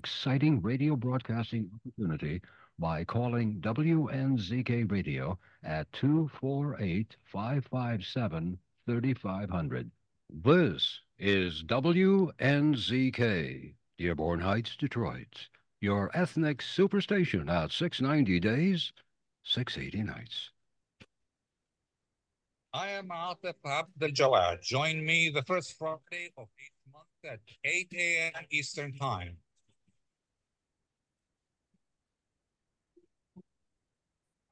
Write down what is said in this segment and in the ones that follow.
exciting radio broadcasting opportunity by calling WNZK Radio at 248 557 3500. This is WNZK, Dearborn Heights, Detroit, your ethnic superstation at 690 days, 680 nights. I am Atef Abdel Gawad. Join me the first Friday of each month at 8 a.m. Eastern Time.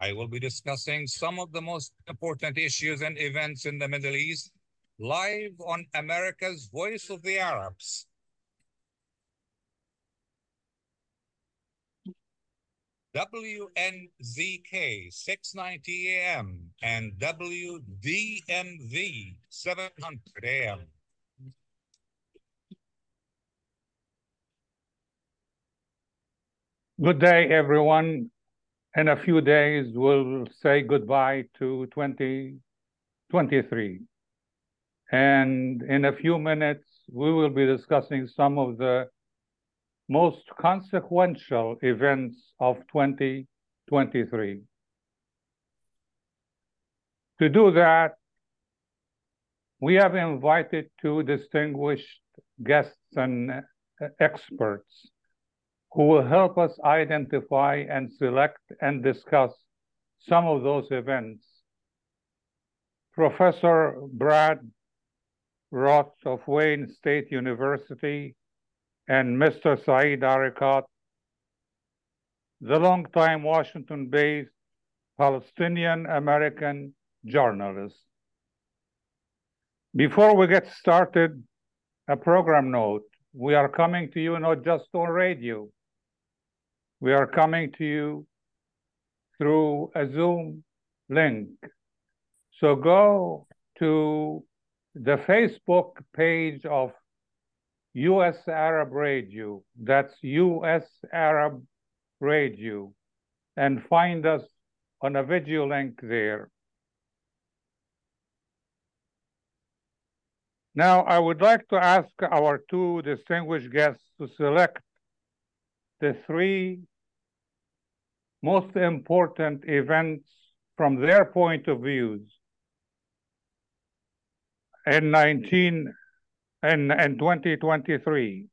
I will be discussing some of the most important issues and events in the Middle East live on America's Voice of the Arabs. WNZK 690 AM and WDMV 700 AM. Good day, everyone. In a few days, we'll say goodbye to 2023. And in a few minutes, we will be discussing some of the most consequential events of 2023. To do that, we have invited two distinguished guests and experts who will help us identify and select and discuss some of those events. Professor Brad Roth of Wayne State University and Mr. Said Arikat, the longtime Washington-based Palestinian American journalist. Before we get started, a program note. We are coming to you not just on radio. We are coming to you through a Zoom link. So go to the Facebook page of US Arab Radio, that's US Arab Radio, and find us on a video link there. Now, I would like to ask our two distinguished guests to select the three most important events from their point of views in 19 and in 2023.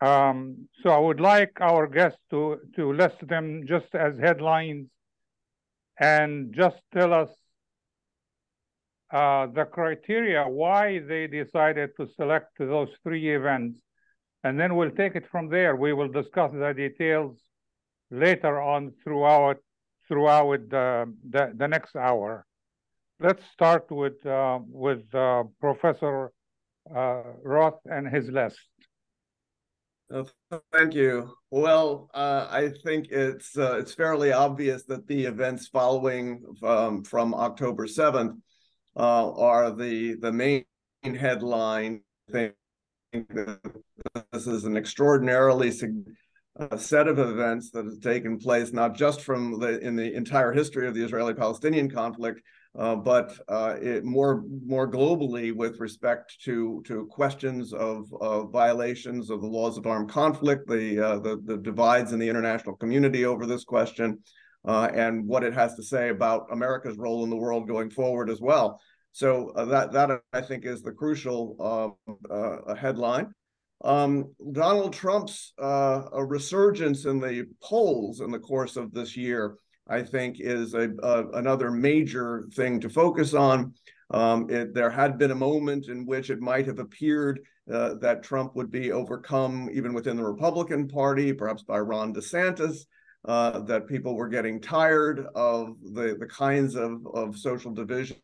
Um, so I would like our guests to to list them just as headlines and just tell us uh, the criteria why they decided to select those three events, and then we'll take it from there. We will discuss the details later on throughout throughout the, the, the next hour. Let's start with uh, with uh, Professor uh, Roth and his list. Uh, thank you. Well, uh, I think it's uh, it's fairly obvious that the events following um, from October seventh uh, are the the main headline. I think this is an extraordinarily uh, set of events that has taken place not just from the in the entire history of the Israeli-Palestinian conflict, uh, but uh, it, more more globally with respect to to questions of violations of the laws of armed conflict, the, uh, the the divides in the international community over this question, uh, and what it has to say about America's role in the world going forward as well. So uh, that that I think is the crucial headline. Um, Donald Trump's resurgence in the polls in the course of this year I think is a, a another major thing to focus on. Um, it, there had been a moment in which it might have appeared uh, that Trump would be overcome even within the Republican Party, perhaps by Ron DeSantis, uh, that people were getting tired of the, the kinds of, of social divisions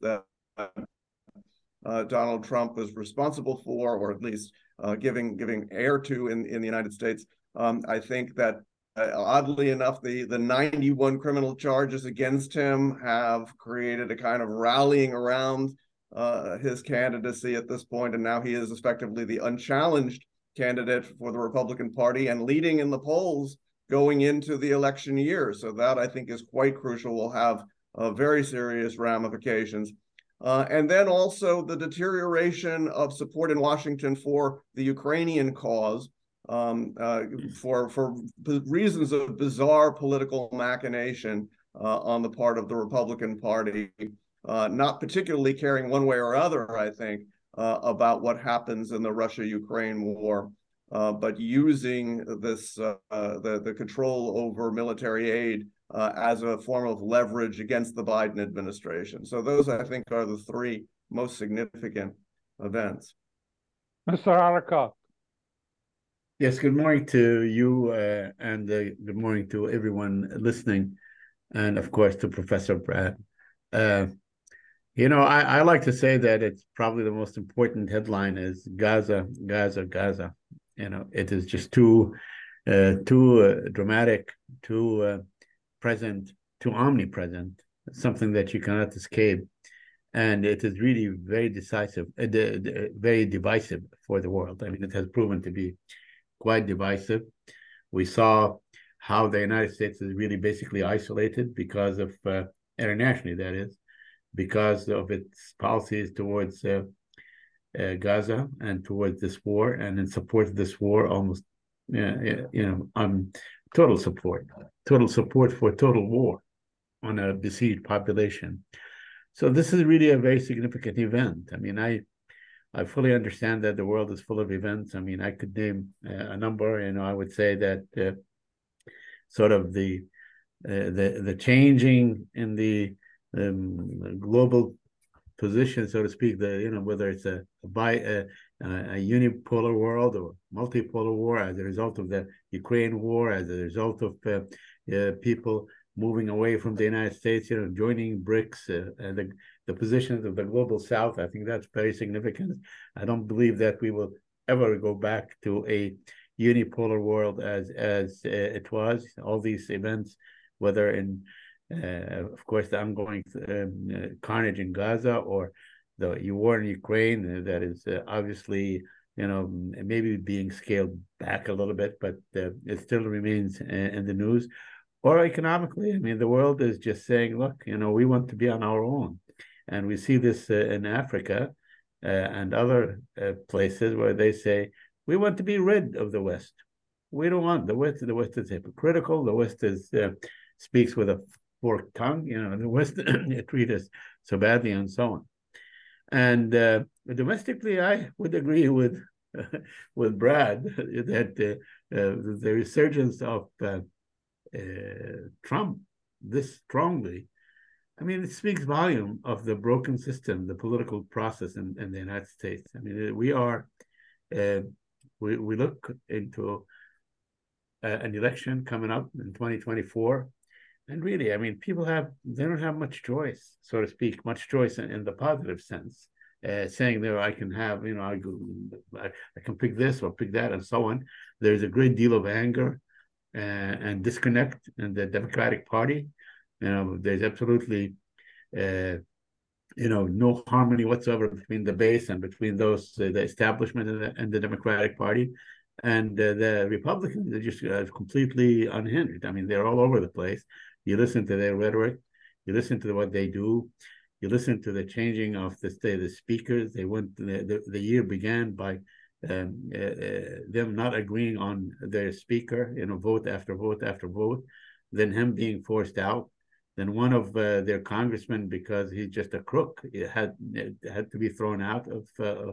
that uh, Donald Trump was responsible for, or at least uh, giving giving air to in, in the United States. Um, I think that uh, oddly enough, the, the 91 criminal charges against him have created a kind of rallying around uh, his candidacy at this point, and now he is effectively the unchallenged candidate for the Republican Party and leading in the polls going into the election year. So that I think is quite crucial. We'll have uh, very serious ramifications. Uh, and then also the deterioration of support in Washington for the Ukrainian cause um, uh, for for reasons of bizarre political machination uh, on the part of the Republican Party, uh, not particularly caring one way or other, I think, uh, about what happens in the Russia-Ukraine war, uh, but using this the the control over military aid as a form of leverage against the Biden administration. So those, I think, are the three most significant events. Mr. Arikat. Yes, good morning to you, uh, and uh, good morning to everyone listening, and of course to Professor Brad. Uh, you know, I, I, like to say that it's probably the most important headline is Gaza, Gaza, Gaza. You know, it is just too, uh, too uh, dramatic, too uh, present, to omnipresent, something that you cannot escape, and it is really very decisive, very divisive for the world. I mean, it has proven to be quite divisive. We saw how the United States is really basically isolated because of uh, internationally, that is, because of its policies towards uh, uh, Gaza and towards this war, and in support of this war, almost, you know, um, total support, total support for total war on a besieged population. So this is really a very significant event. I mean, I I fully understand that the world is full of events. I mean, I could name uh, a number. You know, I would say that uh, sort of the uh, the the changing in the um, global position, so to speak. The you know whether it's a, a bi a, a unipolar world or multipolar war as a result of the Ukraine war, as a result of uh, uh, people moving away from the United States, you know, joining BRICS, uh, and the, the positions of the global South. I think that's very significant. I don't believe that we will ever go back to a unipolar world as as uh, it was. All these events, whether in, uh, of course, the ongoing um, uh, carnage in Gaza or the war in Ukraine, uh, that is uh, obviously you know maybe being scaled back a little bit, but it still remains in the news or economically. I mean, the world is just saying, look, you know, we want to be on our own. And we see this uh, in Africa uh, and other uh, places where they say, we want to be rid of the West. We don't want the West. The West is hypocritical. The West is uh, speaks with a forked tongue. You know, the West treat us so badly, and so on. And uh, domestically, I would agree with with Brad that uh, the resurgence of uh, Trump this strongly, I mean, it speaks volume of the broken system, the political process in, in the United States. I mean, we are, uh, we, we look into uh, an election coming up in 2024. And really, I mean, people have, they don't have much choice, so to speak, much choice in, in the positive sense. Uh, saying that I can have, you know, I, I, can pick this or pick that and so on. There's a great deal of anger uh, and disconnect in the Democratic Party. You know, there's absolutely, uh, you know, no harmony whatsoever between the base and between those uh, the establishment and the, and the, Democratic Party, and uh, the Republicans are just completely unhinged. I mean, they're all over the place. You listen to their rhetoric, you listen to what they do. You listen to the changing of the, the speakers. They went. The, the, the year began by um, uh, uh, them not agreeing on their speaker, you know, vote after vote after vote, then him being forced out, then one of uh, their congressmen, because he's just a crook, had had to be thrown out of uh,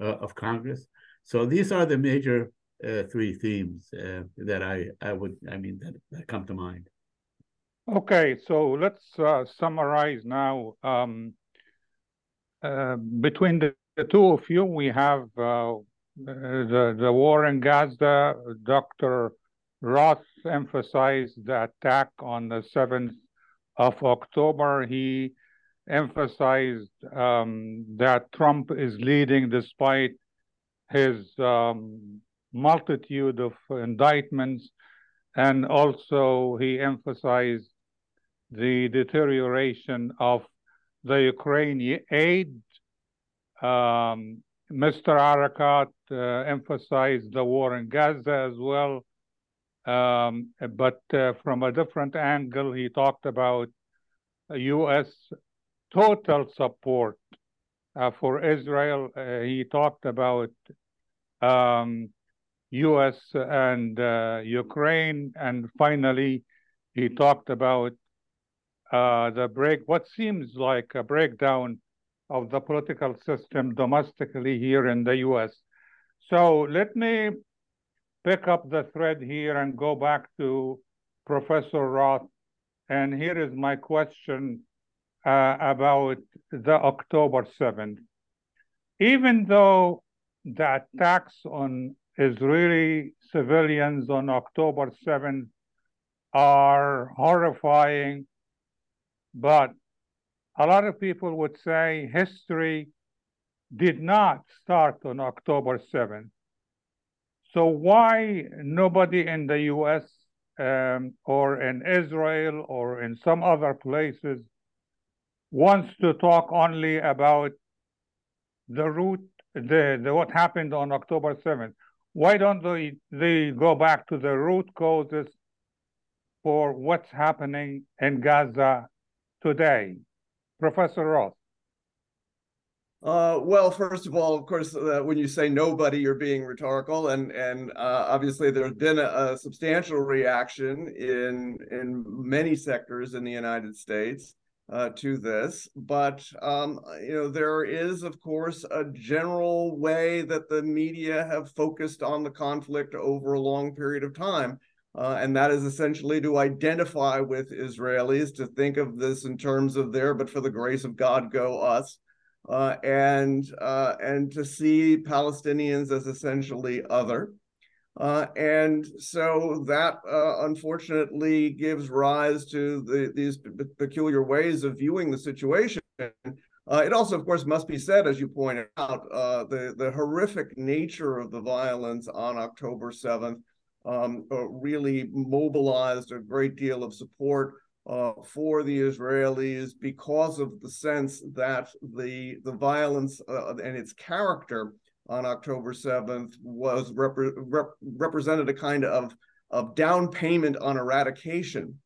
uh, of Congress. So these are the major uh, three themes that I I would I mean that, that come to mind. Okay, so let's summarize now. Um, between the, the, two of you, we have the, the war in Gaza, Dr. Roth emphasized the attack on the 7th of October. He emphasized um, that Trump is leading despite his um, multitude of indictments. And also, he emphasized the deterioration of the Ukrainian aid um, Mr. Arikat uh, emphasized the war in Gaza as well, um, but uh, from a different angle, he talked about U.S. total support uh, for Israel. Uh, he talked about um, U.S. and uh, Ukraine, and finally, he talked about the break, what seems like a breakdown of the political system domestically here in the U.S. So let me pick up the thread here and go back to Professor Roth. And here is my question uh, about the October 7th. Even though the attacks on Israeli civilians on October 7th are horrifying, but a lot of people would say history did not start on October 7th. So why nobody in the US um, or in Israel or in some other places wants to talk only about the root, the, the what happened on October 7th? Why don't they, they go back to the root causes for what's happening in Gaza today? Professor Roth. Uh, well, first of all, of course, uh, when you say nobody, you're being rhetorical, and and uh, obviously there's been a, a, substantial reaction in in many sectors in the United States uh, to this. But um, you know, there is, of course, a general way that the media have focused on the conflict over a long period of time. Uh, and that is essentially to identify with Israelis, to think of this in terms of there, but for the grace of God, go us uh, and uh, and to see Palestinians as essentially other. Uh, and so that uh, unfortunately gives rise to the, these peculiar ways of viewing the situation. Uh, it also, of course, must be said, as you pointed out, the, the horrific nature of the violence on October 7th um, really mobilized a great deal of support uh, for the Israelis because of the sense that the the violence uh, and its character on October 7th was repre- rep- represented a kind of of down payment on eradication.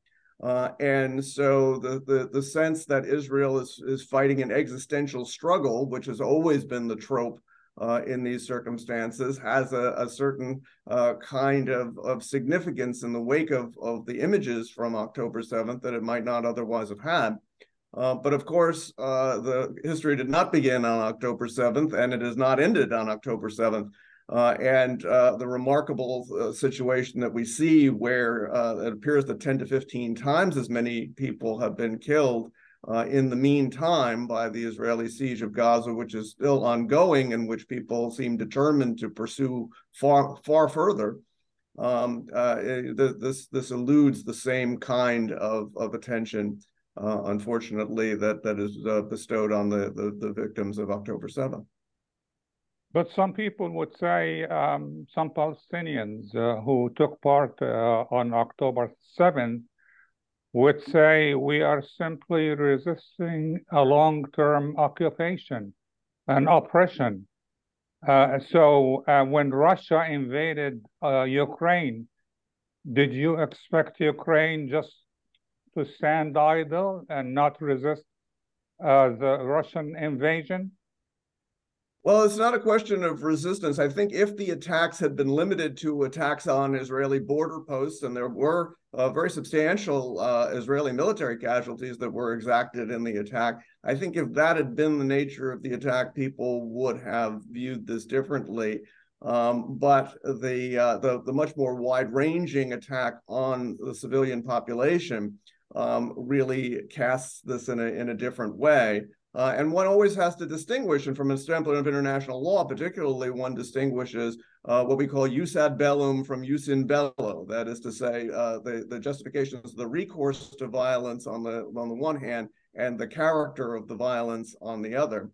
Uh, and so the, the the sense that Israel is is fighting an existential struggle, which has always been the trope uh, in these circumstances has a, a certain uh, kind of, of significance in the wake of, of the images from October 7th that it might not otherwise have had. Uh, but of course, uh, the history did not begin on October 7th, and it has not ended on October 7th. Uh, and uh, the remarkable situation that we see where it appears that 10 to 15 times as many people have been killed uh, in the meantime by the Israeli siege of Gaza, which is still ongoing and which people seem determined to pursue far far further. Um, uh, this this eludes the same kind of of attention, uh, unfortunately, that that is uh, bestowed on the, the, the victims of October 7th. But some people would say um, some Palestinians uh, who took part uh, on October 7th would say we are simply resisting a long-term occupation and oppression. Uh, so uh, when Russia invaded uh, Ukraine, did you expect Ukraine just to stand idle and not resist uh, the Russian invasion? Well, it's not a question of resistance. I think if the attacks had been limited to attacks on Israeli border posts, and there were uh, very substantial uh, Israeli military casualties that were exacted in the attack, I think if that had been the nature of the attack, people would have viewed this differently. Um, but the, uh, the, the much more wide-ranging attack on the civilian population um, really casts this in a in a different way. Uh, and one always has to distinguish, and from a standpoint of international law, particularly, one distinguishes uh, what we call jus ad bellum from jus in bello. That is to say, uh, the the justifications, the recourse to violence on the on the one hand, and the character of the violence on the other.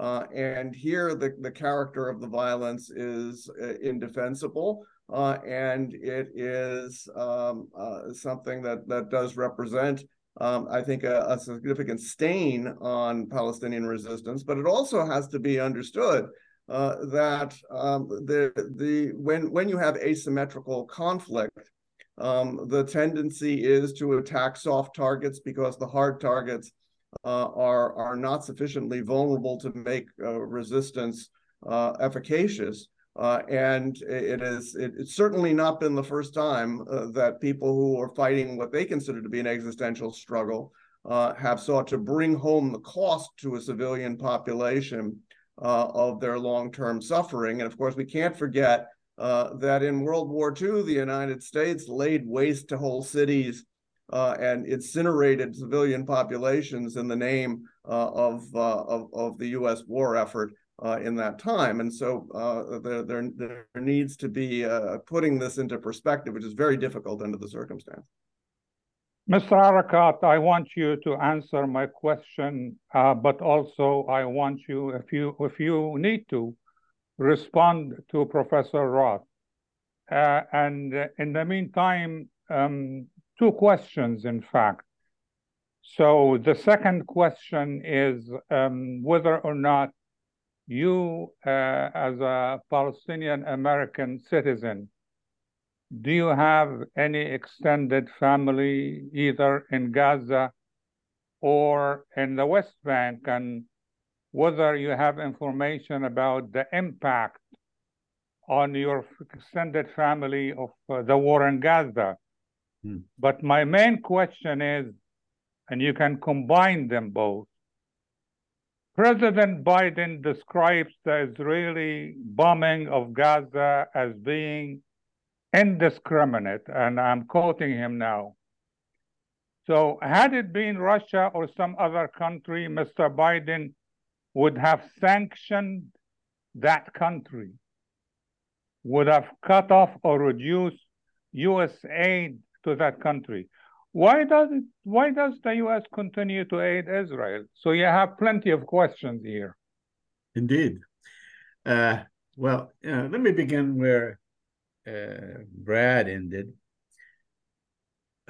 Uh, and here, the the character of the violence is uh, indefensible. Uh, and it is um, something that that does represent um, I think, a, a, significant stain on Palestinian resistance, but it also has to be understood uh, that um, the the when when you have asymmetrical conflict, um, the tendency is to attack soft targets because the hard targets uh, are are not sufficiently vulnerable to make uh, resistance uh, efficacious. Uh, and it is it, it's certainly not been the first time uh, that people who are fighting what they consider to be an existential struggle uh, have sought to bring home the cost to a civilian population uh, of their long-term suffering. And of course, we can't forget uh, that in World War II, the United States laid waste to whole cities uh, and incinerated civilian populations in the name of, of, of the U.S. war effort uh, in that time. And so uh, there, there, there, needs to be uh, putting this into perspective, which is very difficult under the circumstance. Mr. Arikat, I want you to answer my question, uh, but also I want you, if you if you need to, respond to Professor Roth. Uh, and in the meantime, um, two questions, in fact. So the second question is um, whether or not you, uh, as a Palestinian American citizen, do you have any extended family either in Gaza or in the West Bank, and whether you have information about the impact on your extended family of uh, the war in Gaza? Hmm. But my main question is, and you can combine them both President Biden describes the Israeli bombing of Gaza as being indiscriminate, and I'm quoting him now. So, had it been Russia or some other country, Mr. Biden would have sanctioned that country, would have cut off or reduced U.S. aid to that country. Why does it, why does the U.S. continue to aid Israel? So you have plenty of questions here. Indeed. Uh, well, uh, let me begin where uh, Brad ended.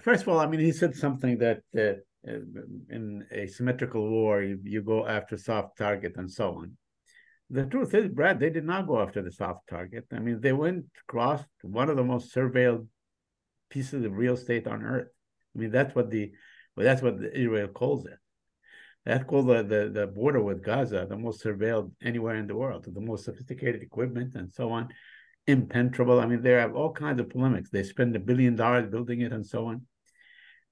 First of all, I mean, he said something that uh, in a symmetrical war, you, you go after soft target and so on. The truth is, Brad, they did not go after the soft target. I mean, they went across one of the most surveilled pieces of real estate on earth I mean, that's what the well, that's what Israel calls it. That's called the, the, the border with Gaza the most surveilled anywhere in the world, the most sophisticated equipment and so on, impenetrable. I mean, they have all kinds of polemics. They spend a billion dollars building it and so on.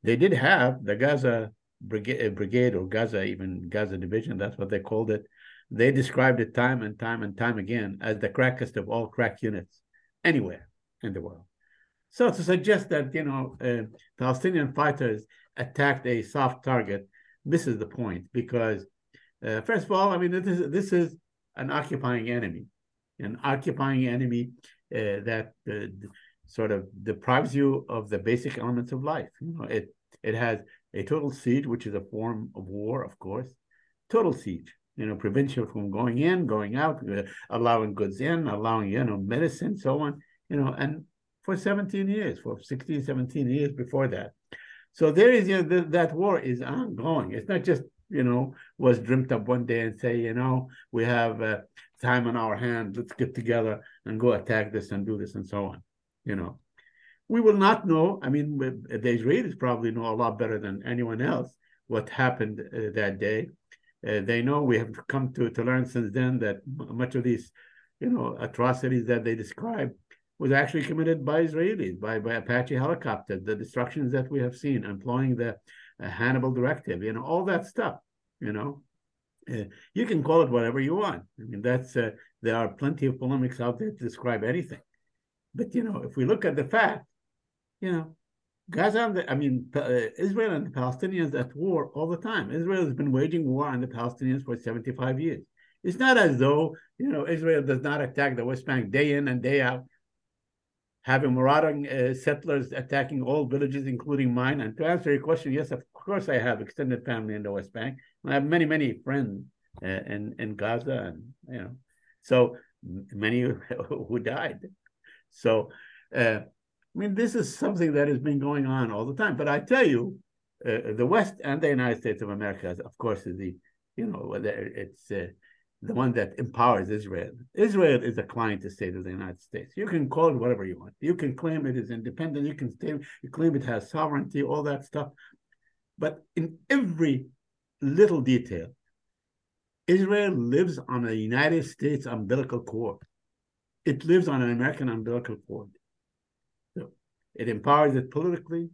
They did have the Gaza brigade, uh, brigade or Gaza, even Gaza division, that's what they called it. They described it time and time and time again as the crackest of all crack units anywhere in the world. So to suggest that you know uh, Palestinian fighters attacked a soft target misses the point because uh, first of all, I mean this is this is an occupying enemy, an occupying enemy uh, that uh, sort of deprives you of the basic elements of life. You know, it it has a total siege, which is a form of war, of course, total siege. You know, prevents you from going in, going out, uh, allowing goods in, allowing you know medicine, so on. You know, and for 17 years, for 16, 17 years before that. So there is, you know, th- that war is ongoing. It's not just, you know, was dreamt up one day and say, you know, we have uh, time on our hand, let's get together and go attack this and do this and so on, you know. We will not know. I mean, the Israelis probably know a lot better than anyone else what happened uh, that day. Uh, they know we have come to, to learn since then that much of these, you know, atrocities that they describe was actually committed by Israelis, by, by Apache helicopter, the destructions that we have seen, employing the uh, Hannibal directive, you know, all that stuff, you know. Uh, you can call it whatever you want. I mean, that's uh, there are plenty of polemics out there to describe anything. But you know, if we look at the fact, you know, Gaza, and the, I mean, uh, Israel and the Palestinians at war all the time. Israel has been waging war on the Palestinians for 75 years. It's not as though you know Israel does not attack the West Bank day in and day out having marauding uh, settlers attacking all villages, including mine. And to answer your question, yes, of course, I have extended family in the West Bank. I have many, many friends uh, in in Gaza, and you know, so many who died. So, uh, I mean, this is something that has been going on all the time. But I tell you, uh, the West and the United States of America, of course, is the you know, it's uh, the one that empowers Israel. Israel is a client state of the United States. You can call it whatever you want. You can claim it is independent. You can stay, you claim it has sovereignty, all that stuff. But in every little detail, Israel lives on a United States umbilical cord. it lives on an American umbilical cord. So it empowers it politically,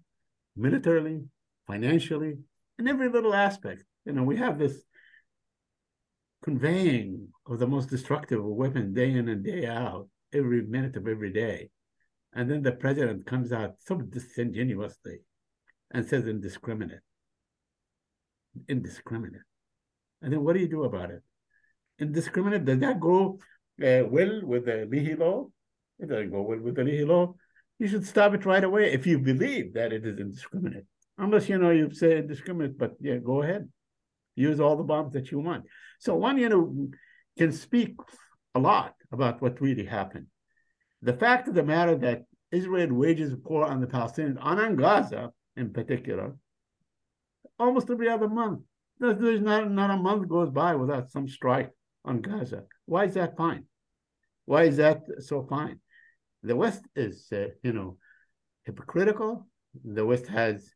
militarily, financially, in every little aspect. You know, we have this conveying of the most destructive weapon day in and day out, every minute of every day. And then the president comes out so disingenuously and says indiscriminate. Indiscriminate. And then what do you do about it? Indiscriminate, does that go uh, well with the Leahy law? It doesn't go well with the Leahy law. You should stop it right away if you believe that it is indiscriminate. Unless you know you say indiscriminate, but yeah, go ahead. Use all the bombs that you want. So one, you know, can speak a lot about what really happened. The fact of the matter that Israel wages war on the Palestinians, on, Gaza in particular, almost every other month. There's, there's not, not a month goes by without some strike on Gaza. Why is that fine? Why is that so fine? The West is, uh, you know, hypocritical. The West has,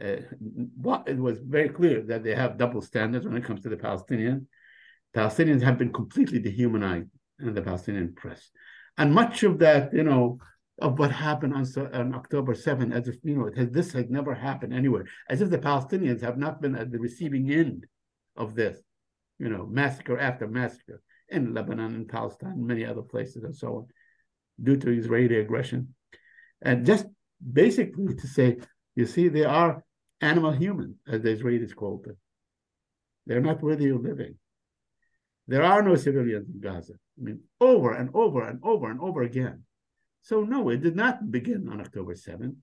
uh, it was very clear that they have double standards when it comes to the Palestinians. Palestinians have been completely dehumanized in the Palestinian press. And much of that, you know, of what happened on, on October 7th, as if, you know, has, this has never happened anywhere, as if the Palestinians have not been at the receiving end of this, you know, massacre after massacre in Lebanon and Palestine, many other places and so on, due to Israeli aggression. And just basically to say, you see, they are animal human, as the Israelis called them. They're not worthy of living. There are no civilians in Gaza. I mean, over and over and over and over again. So, no, it did not begin on October 7th.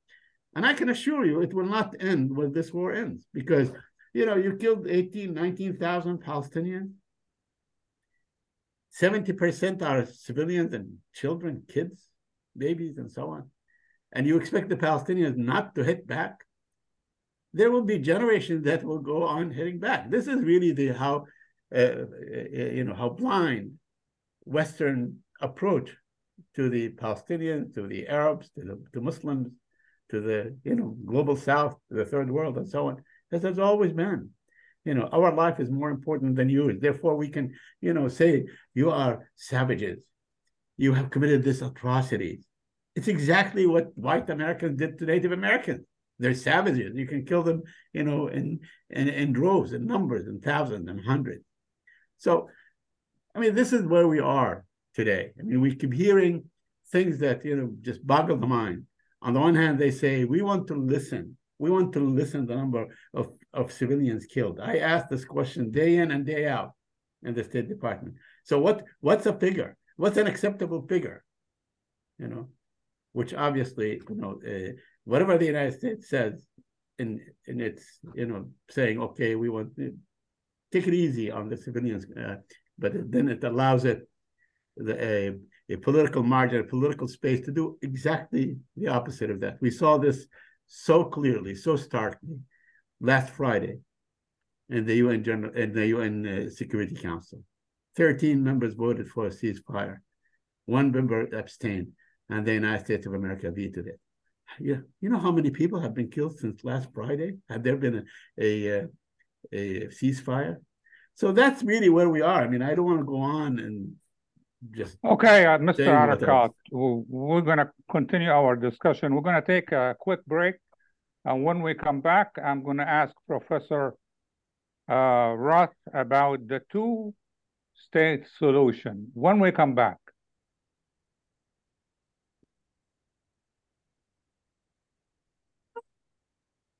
And I can assure you it will not end when this war ends because, you know, you killed 18, 19,000 Palestinians. 70% are civilians and children, kids, babies, and so on. And you expect the Palestinians not to hit back? There will be generations that will go on hitting back. This is really the how, uh, uh you know, how blind Western approach to the Palestinians, to the Arabs, to the to Muslims, to the you know global South, to the Third World, and so on, as has always been. You know, our life is more important than yours. Therefore, we can you know say you are savages, you have committed this atrocity. It's exactly what white Americans did to Native Americans. They're savages. You can kill them, you know, in in, in droves, in numbers, in thousands, and hundreds. So, I mean, this is where we are today. I mean, we keep hearing things that you know just boggle the mind. On the one hand, they say we want to listen. We want to listen the number of, of civilians killed. I ask this question day in and day out in the State Department. So what what's a figure? What's an acceptable figure? You know, which obviously you know uh, whatever the United States says in in its you know saying okay we want to take it easy on the civilians, uh, but then it allows it the, a, a political margin, a political space to do exactly the opposite of that. We saw this so clearly, so starkly last Friday in the UN General in the UN uh, Security Council. 13 members voted for a ceasefire. One member abstained, and the United States of America vetoed it. You, you know how many people have been killed since last Friday? Have there been a, a, uh, a ceasefire? So that's really where we are. I mean, I don't want to go on and just Okay, uh, Mr. Arikat, we're going to continue our discussion. We're going to take a quick break. And when we come back, I'm going to ask Professor uh, Roth about the two-state solution when we come back.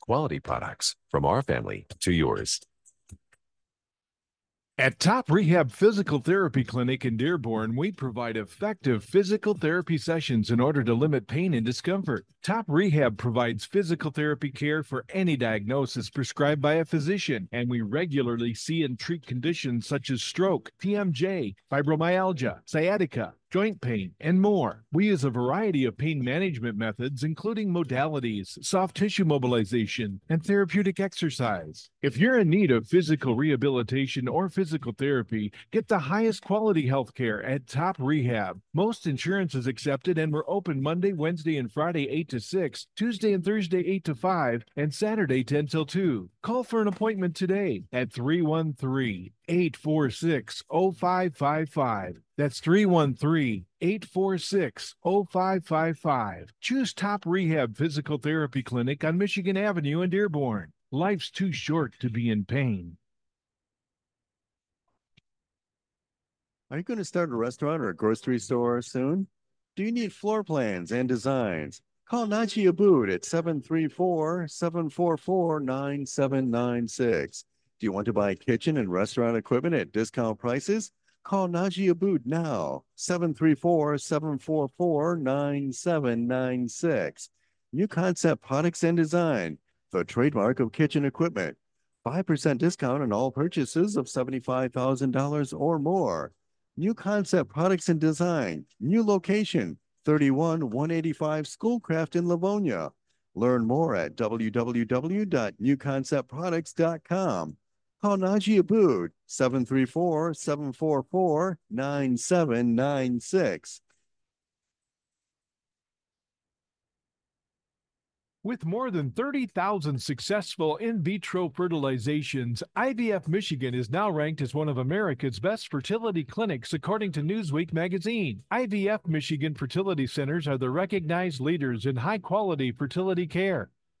quality products from our family to yours. At Top Rehab Physical Therapy Clinic in Dearborn, we provide effective physical therapy sessions in order to limit pain and discomfort. Top Rehab provides physical therapy care for any diagnosis prescribed by a physician, and we regularly see and treat conditions such as stroke, TMJ, fibromyalgia, sciatica, joint pain, and more. We use a variety of pain management methods, including modalities, soft tissue mobilization, and therapeutic exercise. If you're in need of physical rehabilitation or physical therapy, get the highest quality health care at Top Rehab. Most insurance is accepted, and we're open Monday, Wednesday, and Friday 8 to 6, Tuesday and Thursday 8 to 5, and Saturday 10 till 2. Call for an appointment today at 313 846 0555. That's 313 846 0555. Choose Top Rehab Physical Therapy Clinic on Michigan Avenue in Dearborn. Life's too short to be in pain. Are you going to start a restaurant or a grocery store soon? Do you need floor plans and designs? Call Najee Abood at 734 744 9796. Do you want to buy kitchen and restaurant equipment at discount prices? Call Najee Abood now, 734-744-9796. New Concept Products and Design, the trademark of kitchen equipment. 5% discount on all purchases of $75,000 or more. New Concept Products and Design, new location, 31 185 Schoolcraft in Livonia. Learn more at www.newconceptproducts.com. Call Najee Abood, 734-744-9796. With more than 30,000 successful in vitro fertilizations, IVF Michigan is now ranked as one of America's best fertility clinics according to Newsweek magazine. IVF Michigan fertility centers are the recognized leaders in high quality fertility care.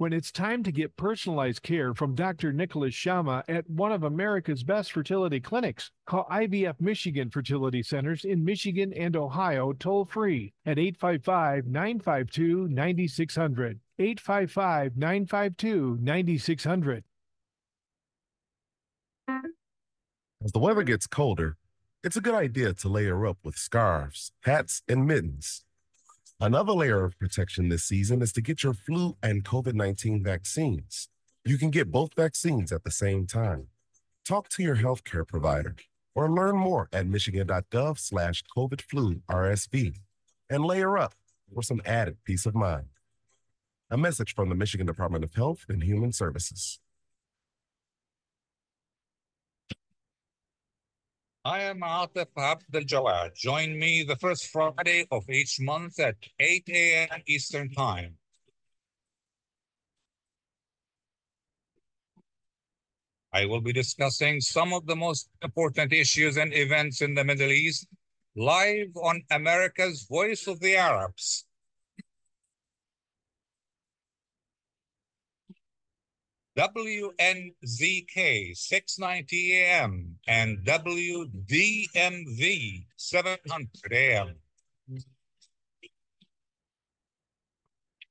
When it's time to get personalized care from Dr. Nicholas Shamma at one of America's best fertility clinics, call IVF Michigan Fertility Centers in Michigan and Ohio toll free at 855 952 9600. 855 952 9600. As the weather gets colder, it's a good idea to layer up with scarves, hats, and mittens. Another layer of protection this season is to get your flu and COVID 19 vaccines. You can get both vaccines at the same time. Talk to your healthcare provider or learn more at michigan.gov slash COVID flu RSV and layer up for some added peace of mind. A message from the Michigan Department of Health and Human Services. I am Atef Abdel Gawad. Join me the first Friday of each month at 8 a.m. Eastern Time. I will be discussing some of the most important issues and events in the Middle East live on America's Voice of the Arabs. WNZK 690 AM and WDMV 700 AM.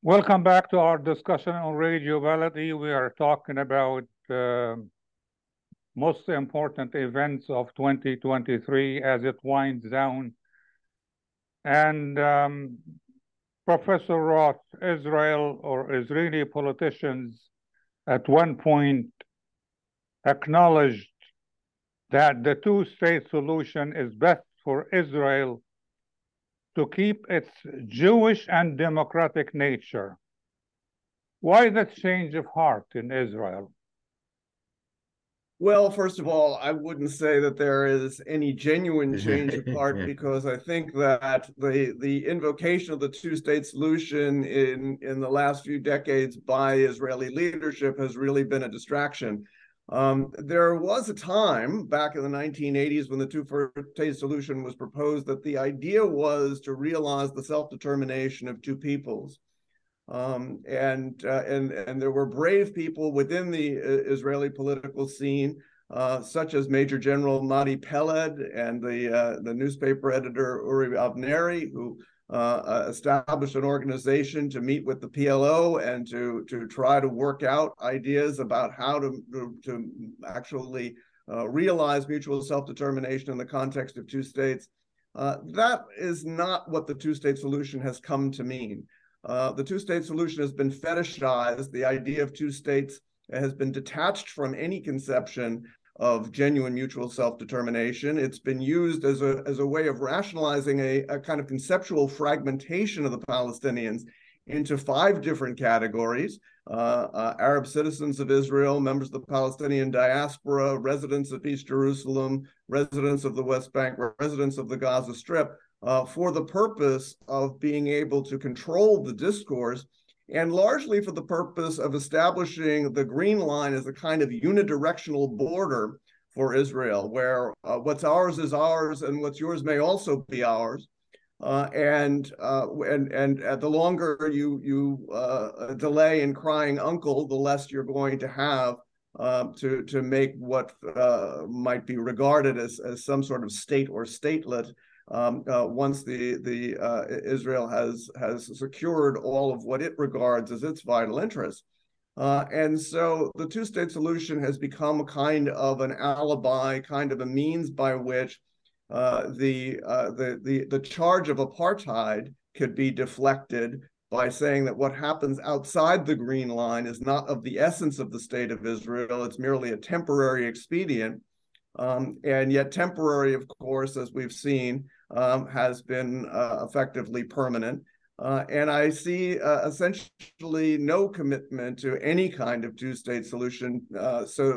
Welcome back to our discussion on Radio Baladi. We are talking about uh, most important events of 2023 as it winds down. And um, Professor Roth, Israel or Israeli politicians at one point acknowledged that the two state solution is best for Israel to keep its Jewish and democratic nature. Why that change of heart in Israel? Well, first of all, I wouldn't say that there is any genuine change of heart because I think that the the invocation of the two-state solution in in the last few decades by Israeli leadership has really been a distraction. Um, there was a time back in the 1980s when the two-state solution was proposed that the idea was to realize the self-determination of two peoples. Um, and uh, and and there were brave people within the uh, Israeli political scene, uh, such as Major General Mati Peled and the uh, the newspaper editor Uri Avneri, who uh, established an organization to meet with the PLO and to to try to work out ideas about how to to, to actually uh, realize mutual self-determination in the context of two states. Uh, that is not what the two-state solution has come to mean. Uh, the two-state solution has been fetishized. The idea of two states has been detached from any conception of genuine mutual self-determination. It's been used as a, as a way of rationalizing a, a kind of conceptual fragmentation of the Palestinians into five different categories. Uh, uh, Arab citizens of Israel, members of the Palestinian diaspora, residents of East Jerusalem, residents of the West Bank, residents of the Gaza Strip, uh, for the purpose of being able to control the discourse and largely for the purpose of establishing the Green Line as a kind of unidirectional border for Israel, where uh, what's ours is ours and what's yours may also be ours. Uh, and uh, and and uh, the longer you you uh, delay in crying uncle, the less you're going to have uh, to to make what might be regarded as as some sort of state or statelet um, uh, once the the uh, Israel has has secured all of what it regards as its vital interests. Uh, and so the two-state solution has become a kind of an alibi, kind of a means by which uh, the, uh, the the the charge of apartheid could be deflected by saying that what happens outside the green line is not of the essence of the state of Israel; it's merely a temporary expedient. Um, and yet temporary, of course, as we've seen, um, has been uh, effectively permanent. Uh, and I see uh, essentially no commitment to any kind of two state solution. Uh, so,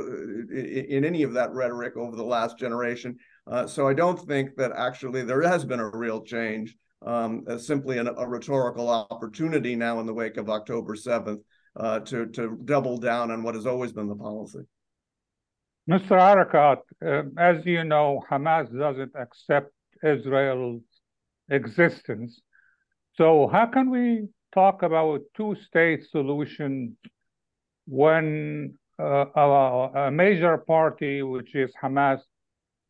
in, in, any of that rhetoric over the last generation. Uh, so, I don't think that actually there has been a real change, um, simply an, a rhetorical opportunity now in the wake of October 7th uh, to, to double down on what has always been the policy. Mr. Arikat, as you know, Hamas doesn't accept Israel's existence. So how can we talk about a two-state solution when uh, a, a, major party, which is Hamas,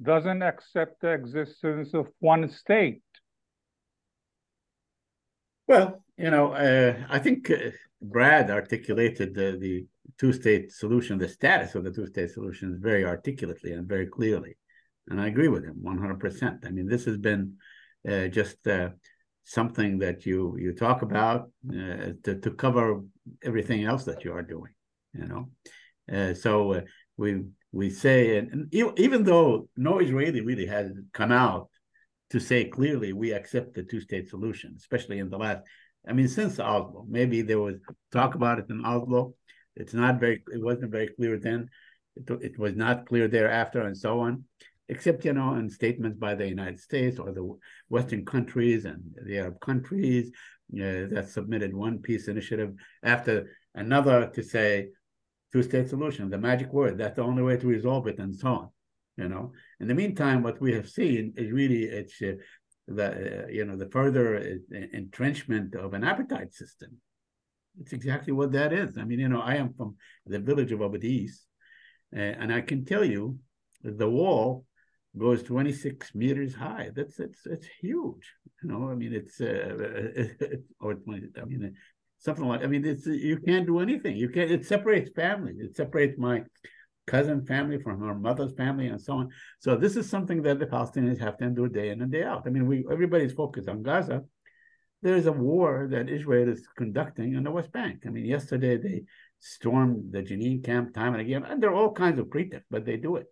doesn't accept the existence of one state? Well, you know, uh, I think uh, Brad articulated the, the two-state solution, the status of the two-state solution very articulately and very clearly and I agree with him 100%. I mean, this has been uh, just uh, something that you you talk about uh, to, to cover everything else that you are doing, you know. Uh, so uh, we we say, and even though no Israeli really has come out to say clearly we accept the two-state solution, especially in the last, I mean, since Oslo, maybe there was talk about it in Oslo. It's not very, it wasn't very clear then. It, it was not clear thereafter, and so on except you know in statements by the United States or the Western countries and the Arab countries uh, that submitted one peace initiative after another to say two-state solution, the magic word. That's the only way to resolve it, and so on. You know. In the meantime, what we have seen is really it's uh, the uh, you know the further uh, entrenchment of an apartheid system. It's exactly what that is. I mean, you know, I am from the village of Abu Dis, uh, and I can tell you the wall goes 26 meters high. That's it's it's huge. You know, I mean, it's uh, or 20. I mean, something like. I mean, it's you can't do anything. You can't. It separates families. It separates my cousin family from her mother's family and so on. So this is something that the Palestinians have to endure day in and day out. I mean, we everybody's focused on Gaza. There is a war that Israel is conducting in the West Bank. I mean, yesterday they stormed the Jenin camp time and again, and there are all kinds of pretexts, but they do it.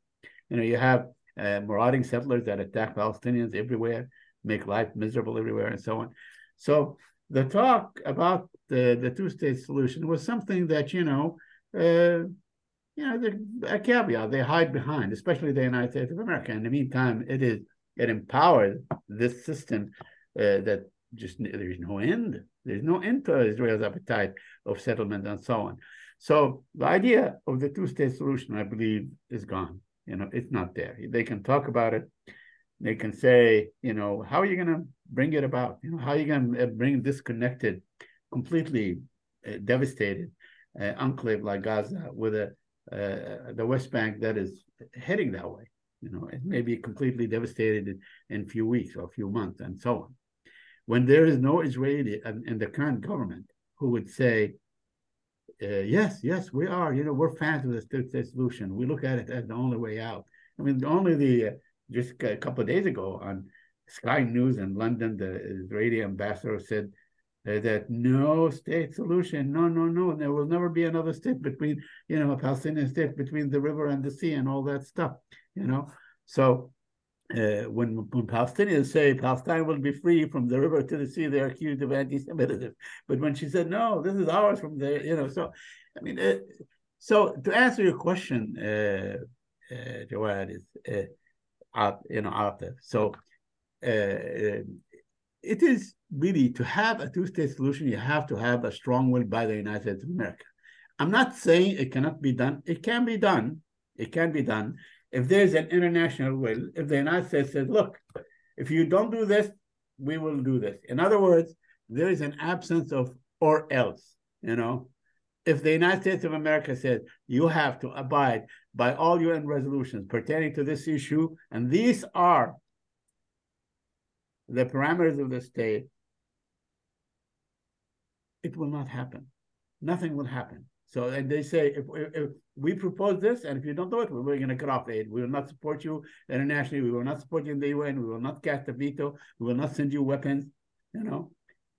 You know, you have uh, marauding settlers that attack Palestinians everywhere, make life miserable everywhere, and so on. So the talk about the, the two-state solution was something that you know, uh, you know, a caveat they hide behind, especially the United States of America. In the meantime, it is it empowered this system uh, that just there's no end. There's no end to Israel's appetite of settlement and so on. So the idea of the two-state solution, I believe, is gone. You know, it's not there. They can talk about it. They can say, you know, how are you going to bring it about? You know, how are you going to bring disconnected, completely uh, devastated uh, enclave like Gaza with a uh, the West Bank that is heading that way? You know, it may be completely devastated in, in a few weeks or a few months and so on. when there is no Israeli in, in the current government who would say, uh, yes, yes, we are. You know, we're fans of the two-state solution. We look at it as the only way out. I mean, only the uh, just a couple of days ago on Sky News in London, the Israeli ambassador said uh, that no state solution, no, no, no, there will never be another state between, you know, a Palestinian state between the river and the sea and all that stuff, you know. So uh, when, when Palestinians say Palestine will be free from the river to the sea, they're accused of anti-Semitism. But when she said, no, this is ours from there, you know, so, I mean, uh, so to answer your question, uh, uh, Jawad, is, uh, you know, out there. So uh, uh, it is really to have a two-state solution, you have to have a strong will by the United States of America. I'm not saying it cannot be done. It can be done. It can be done if there's an international will, if the United States says, look, if you don't do this, we will do this. In other words, there is an absence of or else, you know. If the United States of America says you have to abide by all UN resolutions pertaining to this issue, and these are the parameters of the state, it will not happen. Nothing will happen. So and they say if, if we propose this, and if you don't do it, we're going to cut off aid. We will not support you internationally. We will not support you in the UN. We will not cast a veto. We will not send you weapons. You know,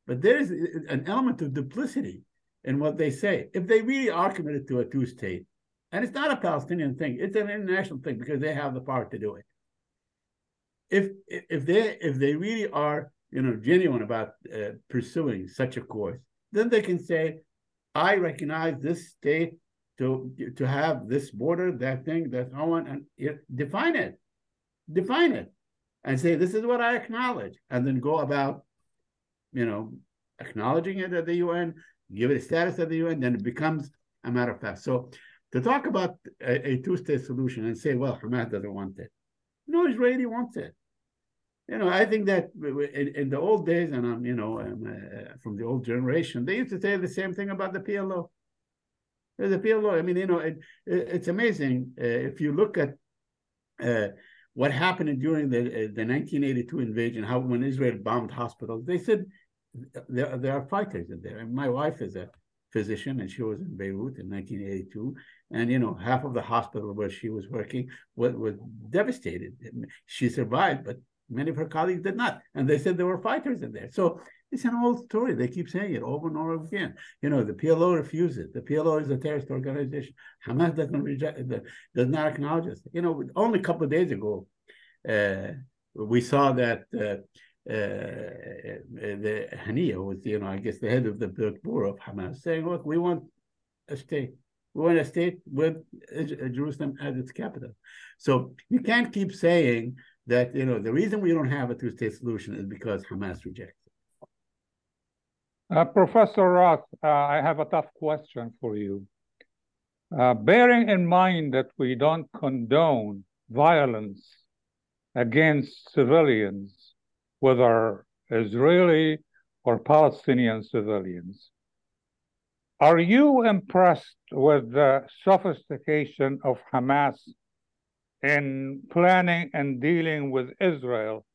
but there is an element of duplicity in what they say. If they really are committed to a two-state, and it's not a Palestinian thing, it's an international thing because they have the power to do it. If if they if they really are you know genuine about uh, pursuing such a course, then they can say I recognize this state to to have this border, that thing, that so on, and it, define it, define it, and say this is what I acknowledge, and then go about, you know, acknowledging it at the UN, give it a status at the UN, then it becomes a matter of fact. So to talk about a, a two-state solution and say, well, Hamas doesn't want it, no Israeli wants it you know, I think that in, in the old days, and I'm, you know, I'm, uh, from the old generation, they used to say the same thing about the PLO. The PLO, I mean, you know, it, it, it's amazing uh, if you look at uh, what happened during the uh, the 1982 invasion, how when Israel bombed hospitals, they said there there are fighters in there. And my wife is a physician, and she was in Beirut in 1982, and you know, half of the hospital where she was working was, was devastated. She survived, but Many of her colleagues did not. And they said there were fighters in there. So it's an old story. They keep saying it over and over again. You know, the PLO refuses. The PLO is a terrorist organization. Hamas doesn't reject does not acknowledge it. You know, only a couple of days ago, uh, we saw that uh, uh, the Haniya was, you know, I guess the head of the bureau of Hamas, saying, look, we want a state. We want a state with Jerusalem as its capital. So you can't keep saying that you know the reason we don't have a two-state solution is because Hamas rejects. Uh, Professor Roth, uh, I have a tough question for you. Uh, bearing in mind that we don't condone violence against civilians, whether Israeli or Palestinian civilians, are you impressed with the sophistication of Hamas in planning and dealing with Israel,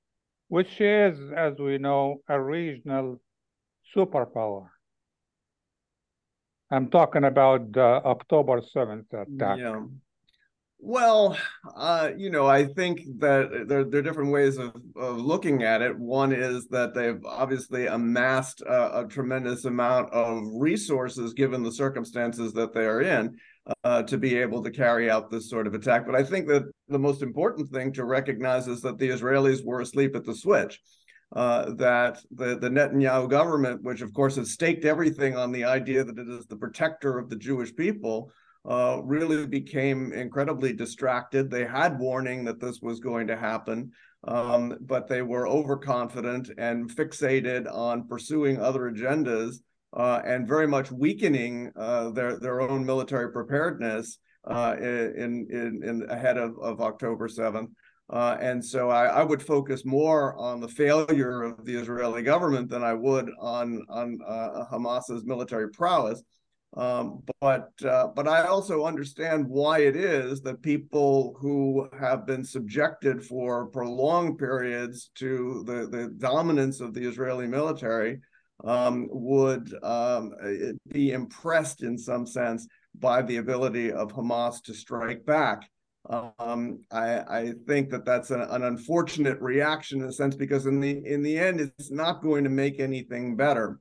which is, as we know, a regional superpower. I'm talking about the October 7th attack. Yeah. Well, uh, you know, I think that there, there, are different ways of, of looking at it. One is that they've obviously amassed a, a tremendous amount of resources given the circumstances that they are in uh, to be able to carry out this sort of attack. But I think that the most important thing to recognize is that the Israelis were asleep at the switch. Uh, that the, the Netanyahu government, which of course has staked everything on the idea that it is the protector of the Jewish people, uh, really became incredibly distracted. They had warning that this was going to happen, um, but they were overconfident and fixated on pursuing other agendas uh, and very much weakening uh, their their own military preparedness uh, in, in in ahead of, of October seventh. Uh, and so I, I, would focus more on the failure of the Israeli government than I would on on uh, Hamas's military prowess. Um, but uh, but I also understand why it is that people who have been subjected for prolonged periods to the, the dominance of the Israeli military um, would um, be impressed in some sense by the ability of Hamas to strike back. Um, I, I, think that that's an, an, unfortunate reaction in a sense because in the in the end, it's not going to make anything better.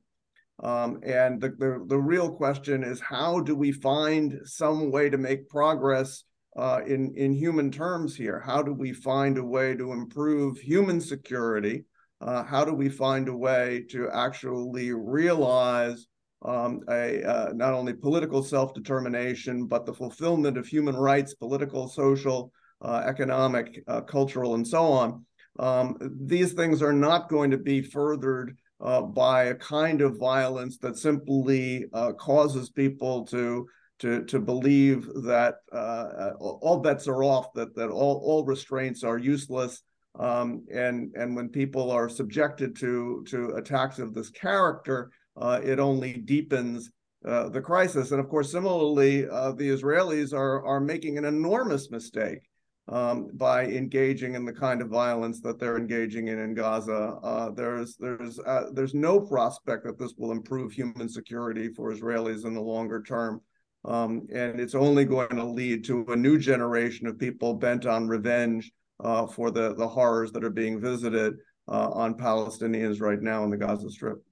Um, and the, the, the real question is how do we find some way to make progress uh, in in human terms here? How do we find a way to improve human security? Uh, how do we find a way to actually realize um, a uh, not only political self determination but the fulfillment of human rights, political, social, uh, economic, uh, cultural, and so on? Um, these things are not going to be furthered uh, by a kind of violence that simply uh, causes people to to to believe that uh, all bets are off, that that all all restraints are useless, um, and and when people are subjected to to attacks of this character, uh, it only deepens uh, the crisis. And of course, similarly, uh, the Israelis are are making an enormous mistake um, by engaging in the kind of violence that they're engaging in in Gaza. Uh, there's there's uh, there's no prospect that this will improve human security for Israelis in the longer term. Um, and it's only going to lead to a new generation of people bent on revenge uh, for the, the horrors that are being visited on Palestinians right now in the Gaza Strip.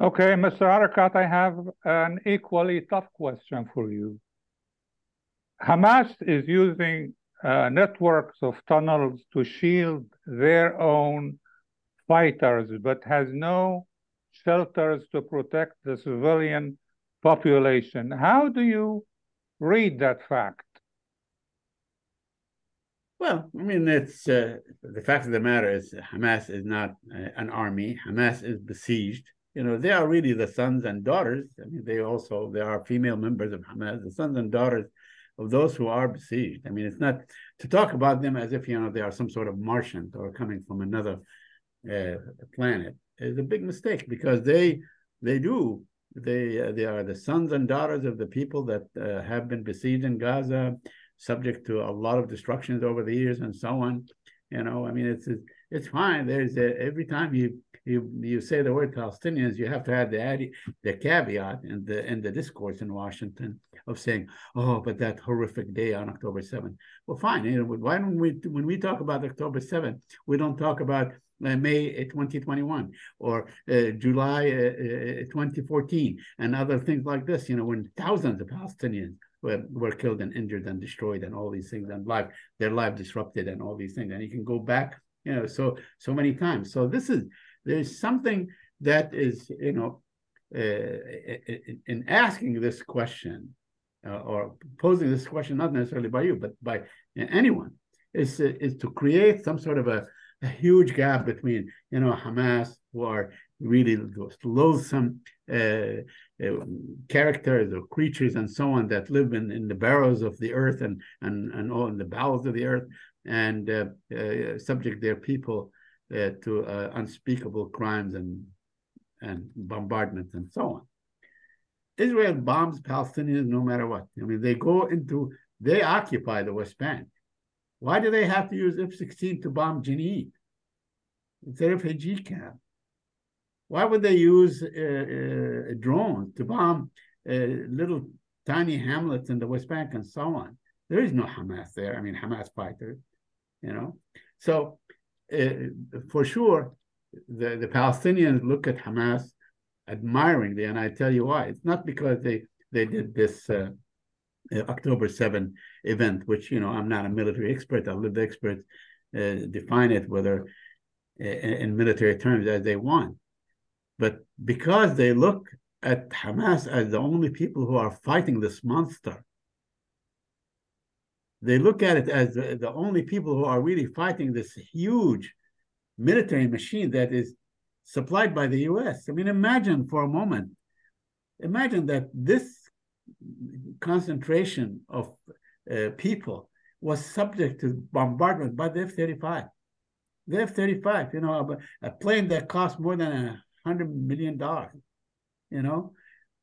Okay, Mr. Arikat, I have an equally tough question for you. Hamas is using uh, networks of tunnels to shield their own fighters, but has no shelters to protect the civilian population. How do you read that fact? Well, I mean, it's uh, the fact of the matter is Hamas is not uh, an army. Hamas is besieged. You know, they are really the sons and daughters. I mean, they also there are female members of Hamas, the sons and daughters of those who are besieged. I mean, it's not to talk about them as if you know they are some sort of Martian or coming from another uh, planet is a big mistake because they they do they uh, they are the sons and daughters of the people that uh, have been besieged in Gaza, subject to a lot of destructions over the years and so on. You know, I mean, it's it's fine. There's a, every time you you you say the word Palestinians, you have to add the the caveat in the in the discourse in Washington of saying, "Oh, but that horrific day on October 7th." Well, fine. You know, why don't we when we talk about October 7th, we don't talk about uh, May 2021 or uh, July uh, uh 2014 and other things like this. You know, when thousands of Palestinians were, were killed and injured and destroyed and all these things and life their life disrupted and all these things and you can go back you know so so many times so this is there's something that is, you know, uh, in asking this question uh, or posing this question, not necessarily by you, but by anyone, is, is to create some sort of a, a huge gap between, you know, Hamas, who are really loathsome uh, uh, characters or creatures and so on that live in, in the barrows of the earth and and and all in the bowels of the earth and uh, uh subject their people uh, to uh, unspeakable crimes and and bombardments and so on. Israel bombs Palestinians no matter what. I mean, they go into, they occupy the West Bank. Why do they have to use F-16 to bomb Jenin? It's a refugee camp. Why would they use uh, uh, drones to bomb uh, little tiny hamlets in the West Bank and so on? There is no Hamas there. I mean, Hamas fighters, you know. So for sure, the, the Palestinians look at Hamas admiringly, and I tell you why. It's not because they they did this uh, uh October 7 event, which you know I'm not a military expert. I'll let the experts uh, define it whether uh, in military terms as they want. But because they look at Hamas as the only people who are fighting this monster, they look at it as the, the only people who are really fighting this huge military machine that is supplied by the US. I mean, imagine for a moment, imagine that this concentration of uh, people was subject to bombardment by the F 35. The F 35, you know, a, a plane that cost more than a hundred million dollars, you know,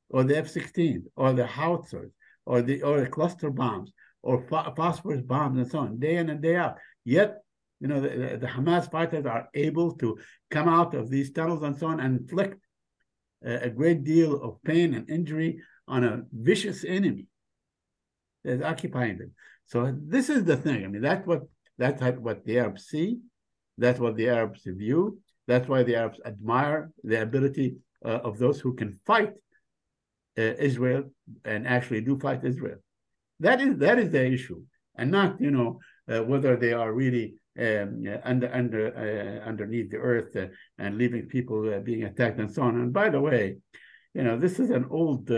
or the F-16, or the howitzers, or the or the cluster bombs, or phosphorus bombs, and so on, day in and day out. Yet, you know, the, the Hamas fighters are able to come out of these tunnels and so on and inflict a, a great deal of pain and injury on a vicious enemy that's occupying them. So this is the thing. I mean, that's what that's what the Arabs see. That's what the Arabs view. That's why the Arabs admire the ability uh, of those who can fight uh, Israel and actually do fight Israel. That is that is the issue, and not you know uh, whether they are really um, under under uh, underneath the earth uh, and leaving people uh, being attacked and so on. And by the way, you know this is an old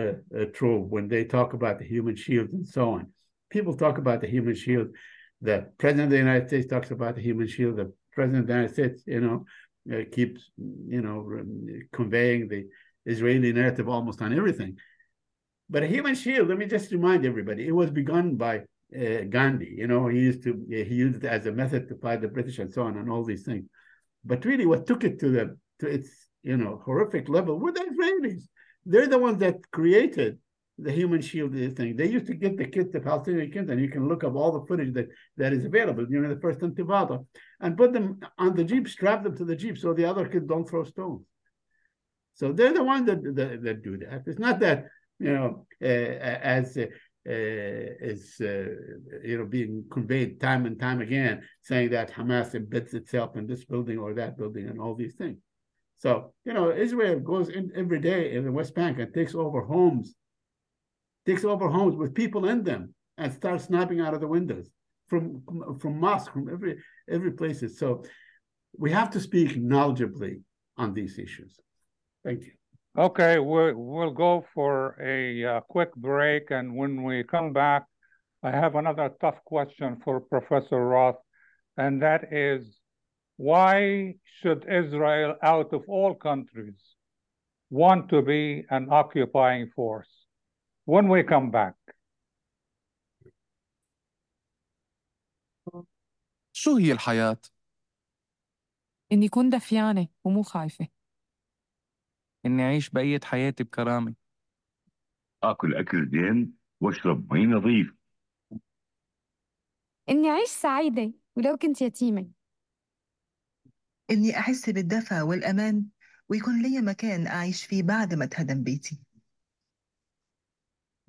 trope when they talk about the human shield and so on. People talk about the human shield. The president of the United States talks about the human shield. The president of the United States, you know, uh, keeps you know conveying the Israeli narrative almost on everything. But a human shield, let me just remind everybody, it was begun by uh, Gandhi. You know, he used to he used it as a method to fight the British and so on and all these things. But really, what took it to the to its you know horrific level were the Israelis. They're the ones that created the human shield thing. They used to get the kids, the Palestinian kids, and you can look up all the footage that, that is available during the first intifada, and put them on the jeep, strap them to the jeep so the other kids don't throw stones. So they're the ones that, that, that do that. It's not that you know uh, as uh, is uh, you know being conveyed time and time again, saying that Hamas embeds itself in this building or that building and all these things. So you know Israel goes in every day in the West Bank and takes over homes takes over homes with people in them and starts snapping out of the windows from from mosques, from every every places. So we have to speak knowledgeably on these issues. Thank you. Okay, we'll, we'll go for a uh, quick break. And when we come back, I have another tough question for Professor Roth, and that is why should Israel, out of all countries, want to be an occupying force? when we come back. شو هي الحياة؟ إني كون دفيانة ومو خايفة إني أعيش بقية حياتي بكرامة. آكل أكل زين وأشرب مي نظيف. إني أعيش سعيدة ولو كنت يتيمة. إني أحس بالدفى والأمان ويكون لي مكان أعيش فيه بعد ما تهدم بيتي.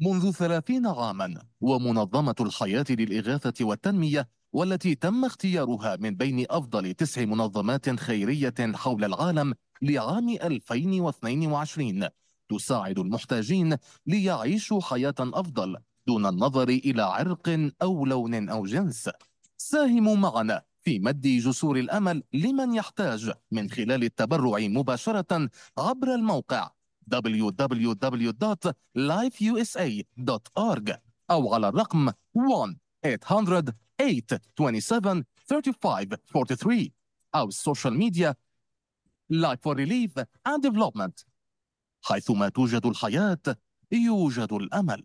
منذ ثلاثين عاما ومنظمة الحياة للإغاثة والتنمية والتي تم اختيارها من بين أفضل تسع منظمات خيرية حول العالم لعام 2022 تساعد المحتاجين ليعيشوا حياة أفضل دون النظر إلى عرق أو لون أو جنس. ساهموا معنا في مد جسور الأمل لمن يحتاج من خلال التبرع مباشرة عبر الموقع www.lifeusa.org أو على الرقم 1-800-827-3543 أو السوشيال ميديا Life for Relief and Development حيثما توجد الحياة يوجد الأمل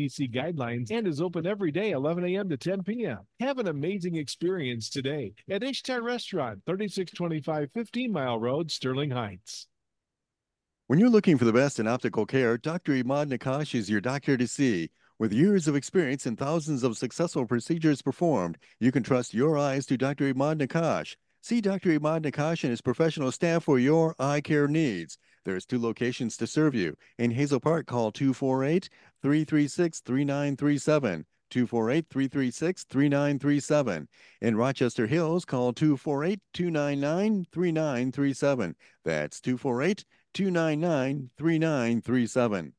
CDC guidelines and is open every day, 11 a.m. to 10 p.m. Have an amazing experience today at Ishtar Restaurant, 3625 15 Mile Road, Sterling Heights. When you're looking for the best in optical care, Dr. Imad Nakash is your doctor to see. With years of experience and thousands of successful procedures performed, you can trust your eyes to Dr. Imad Nakash. See Dr. Imad Nakash and his professional staff for your eye care needs. There's two locations to serve you. In Hazel Park, call 248 336 3937. 248 336 3937. In Rochester Hills, call 248 299 3937. That's 248 299 3937.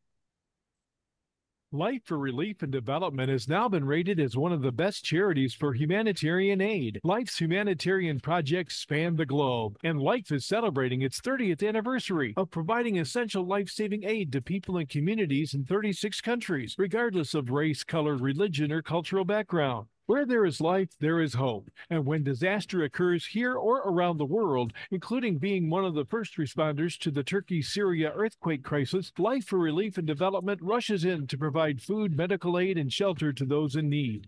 Life for Relief and Development has now been rated as one of the best charities for humanitarian aid. Life's humanitarian projects span the globe, and Life is celebrating its 30th anniversary of providing essential life saving aid to people and communities in 36 countries, regardless of race, color, religion, or cultural background. Where there is life, there is hope. And when disaster occurs here or around the world, including being one of the first responders to the Turkey Syria earthquake crisis, Life for Relief and Development rushes in to provide food, medical aid, and shelter to those in need.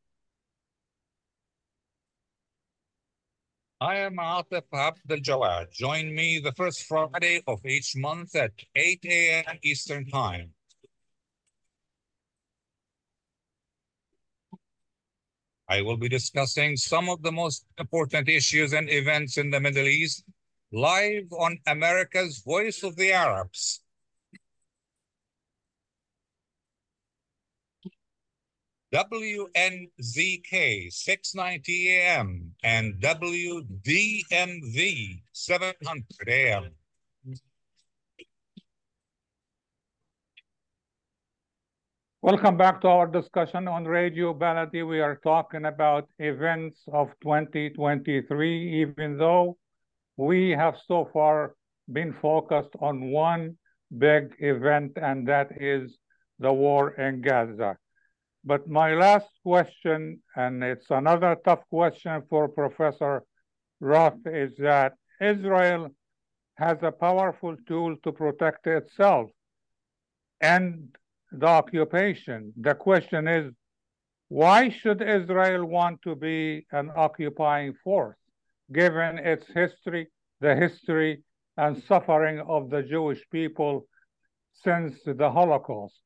I am Atef Abdel Gawad. Join me the first Friday of each month at 8 a.m. Eastern Time. I will be discussing some of the most important issues and events in the Middle East live on America's Voice of the Arabs. WNZK 690 AM and WDMV 700 AM. Welcome back to our discussion on Radio Baladi. We are talking about events of 2023, even though we have so far been focused on one big event, and that is the war in Gaza. But my last question, and it's another tough question for Professor Roth, is that Israel has a powerful tool to protect itself and the occupation. The question is, why should Israel want to be an occupying force, given its history, the history and suffering of the Jewish people since the Holocaust?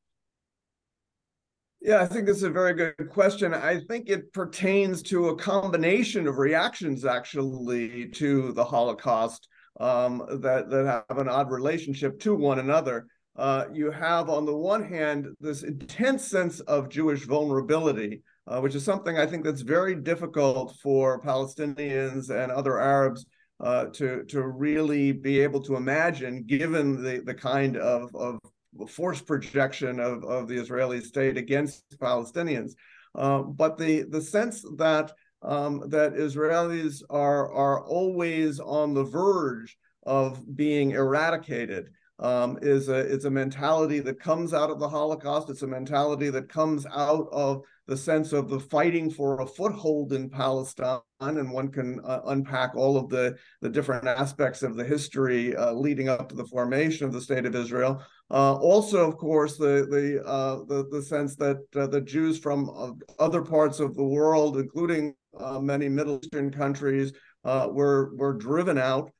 Yeah, I think this is a very good question. I think it pertains to a combination of reactions, actually, to the Holocaust um, that, that have an odd relationship to one another. Uh, you have, on the one hand, this intense sense of Jewish vulnerability, uh, which is something I think that's very difficult for Palestinians and other Arabs uh, to to really be able to imagine, given the the kind of of force projection of, of the Israeli state against Palestinians. Uh, but the, the sense that um, that Israelis are, are always on the verge of being eradicated um, is a it's a mentality that comes out of the Holocaust. It's a mentality that comes out of the sense of the fighting for a foothold in Palestine, and one can uh, unpack all of the the different aspects of the history uh, leading up to the formation of the state of Israel. Uh, also, of course, the the uh, the, the sense that uh, the Jews from uh, other parts of the world, including many Middle Eastern countries, were were driven out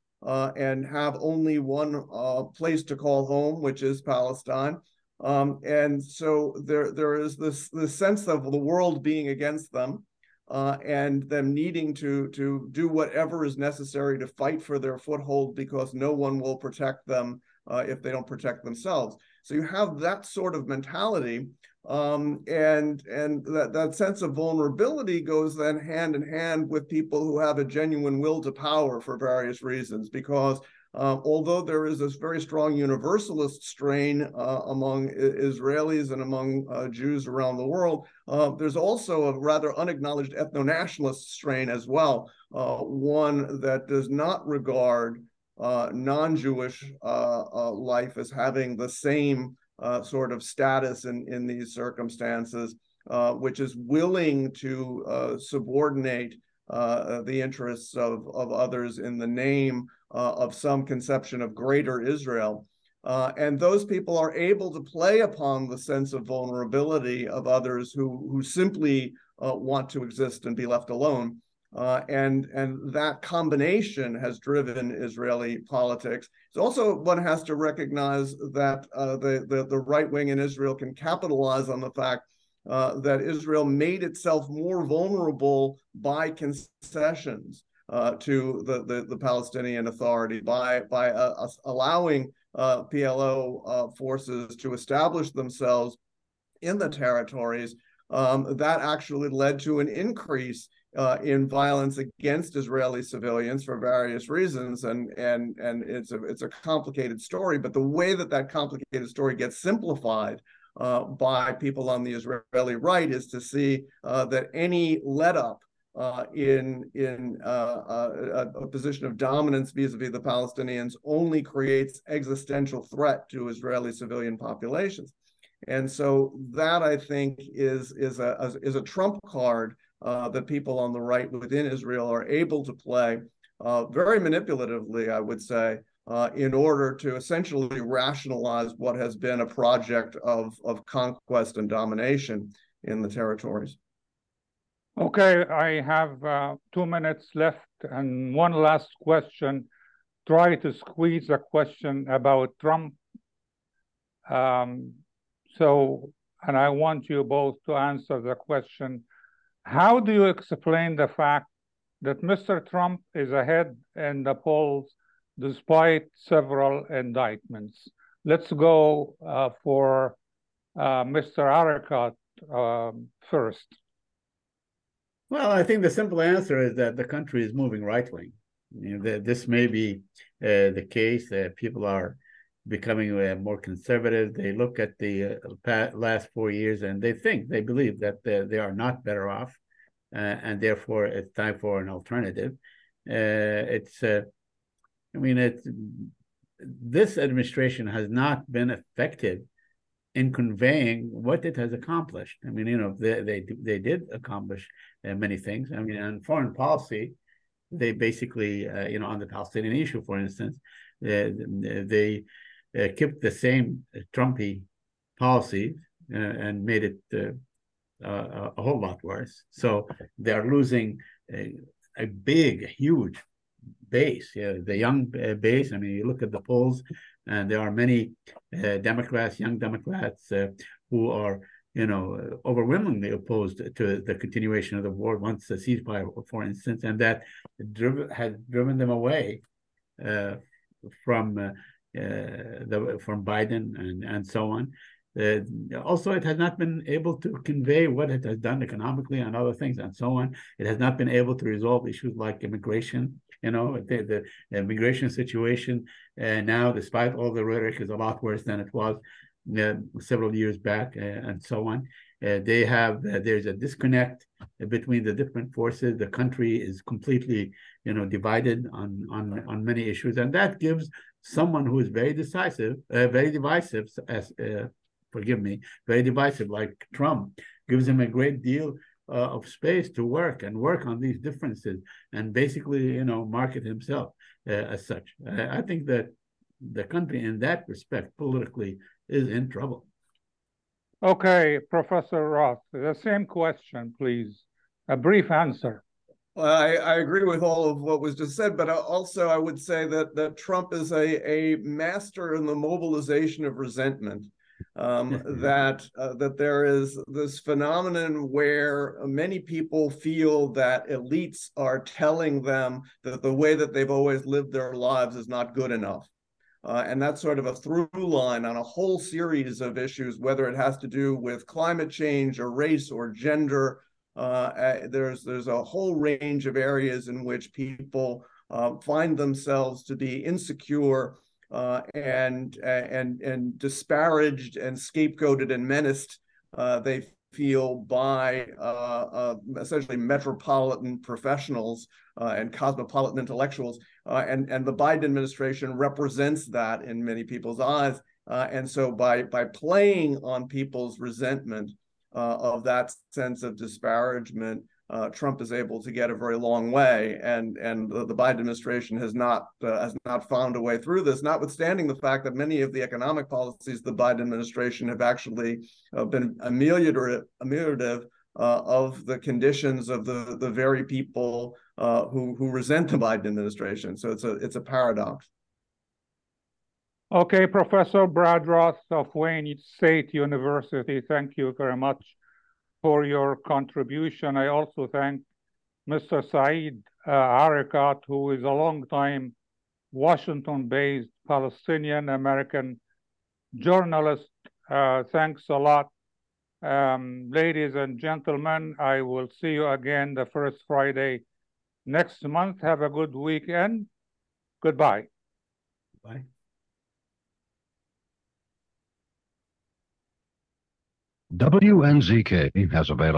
and have only one place to call home, which is Palestine. Um, and so there, there is this, this sense of the world being against them uh, and them needing to, to do whatever is necessary to fight for their foothold because no one will protect them uh, if they don't protect themselves. So you have that sort of mentality um, and and that, that sense of vulnerability goes then hand in hand with people who have a genuine will to power for various reasons because uh, although there is this very strong universalist strain uh, among Israelis and among uh, Jews around the world, uh, there's also a rather unacknowledged ethno nationalist strain as well, uh, one that does not regard uh, non Jewish life as having the same uh, sort of status in, in these circumstances, uh, which is willing to uh, subordinate uh, the interests of, of others in the name uh, of some conception of greater Israel. Uh, and those people are able to play upon the sense of vulnerability of others who, who simply want to exist and be left alone. Uh, and and that combination has driven Israeli politics. It's also one has to recognize that uh, the, the, the right wing in Israel can capitalize on the fact uh, that Israel made itself more vulnerable by concessions uh, to the, the, the, Palestinian Authority, by, by uh, allowing uh, PLO uh, forces to establish themselves in the territories. Um, that actually led to an increase uh, in violence against Israeli civilians for various reasons, and and and it's a it's a complicated story. But the way that that complicated story gets simplified uh, by people on the Israeli right is to see that any let up uh, in in uh, uh, a, a, position of dominance vis-a-vis the Palestinians only creates existential threat to Israeli civilian populations, and so that I think is is a is a trump card uh, that people on the right within Israel are able to play uh, very manipulatively, I would say, uh, in order to essentially rationalize what has been a project of, of conquest and domination in the territories. Okay, I have uh, two minutes left and one last question. Try to squeeze a question about Trump. Um, so, and I want you both to answer the question how do you explain the fact that Mr. Trump is ahead in the polls despite several indictments? Let's go uh, for uh, Mr. Arikat um, first. Well, I think the simple answer is that the country is moving right wing. You know, this may be uh, the case that people are becoming uh, more conservative. They look at the uh, last four years and they think, they believe that they, are not better off, uh, and therefore it's time for an alternative. Uh, it's, I mean, it's this administration has not been effective in conveying what it has accomplished. I mean, you know, they they, they did accomplish uh, many things. I mean, on foreign policy, they basically, uh, you know, on the Palestinian issue, for instance, uh, they uh, kept the same Trumpy policy uh, and made it uh, a whole lot worse. So they are losing a, a big, huge base. Yeah, the young base. I mean, you look at the polls, and there are many Democrats, young Democrats, who are you know, overwhelmingly opposed to the continuation of the war once the ceasefire, for instance, and that driven, has driven them away uh, from uh, uh, the, from Biden and, and so on. Uh, also, it has not been able to convey what it has done economically and other things and so on. It has not been able to resolve issues like immigration. You know, the, the immigration situation uh, now, despite all the rhetoric, is a lot worse than it was uh, several years back uh, and so on. Uh, they have there's a disconnect between the different forces. The country is completely, you know, divided on on on many issues, and that gives someone who is very decisive, very divisive, as forgive me, very divisive, like Trump, gives him a great deal uh, of space to work and work on these differences and basically, you know, market himself uh, as such. I, I think that the country, in that respect, politically, is in trouble. Okay, Professor Roth, the same question, please. A brief answer. Well, I, I, agree with all of what was just said, but also I would say that that Trump is a, a master in the mobilization of resentment. Um, that uh, that there is this phenomenon where many people feel that elites are telling them that the way that they've always lived their lives is not good enough. Uh, and that's sort of a through line on a whole series of issues, whether it has to do with climate change or race or gender uh, there's there's a whole range of areas in which people uh, find themselves to be insecure uh, and and and disparaged and scapegoated and menaced. Uh, they feel by uh, uh, essentially metropolitan professionals and cosmopolitan intellectuals, and and the Biden administration represents that in many people's eyes. and so by by playing on people's resentment uh, of that sense of disparagement, uh, Trump is able to get a very long way, and and the, the Biden administration has not uh, has not found a way through this. Notwithstanding the fact that many of the economic policies the Biden administration have actually uh, been ameliorative, ameliorative uh, of the conditions of the the very people uh, who who resent the Biden administration. So it's a it's a paradox. Okay, Professor Brad Roth of Wayne State University, thank you very much for your contribution. I also thank Mr. Said uh, who is a long-time Washington-based Palestinian American journalist. Uh, thanks a lot. Um, ladies and gentlemen, I will see you again the first Friday next month. Have a good weekend. Goodbye. Bye. WNZK has available.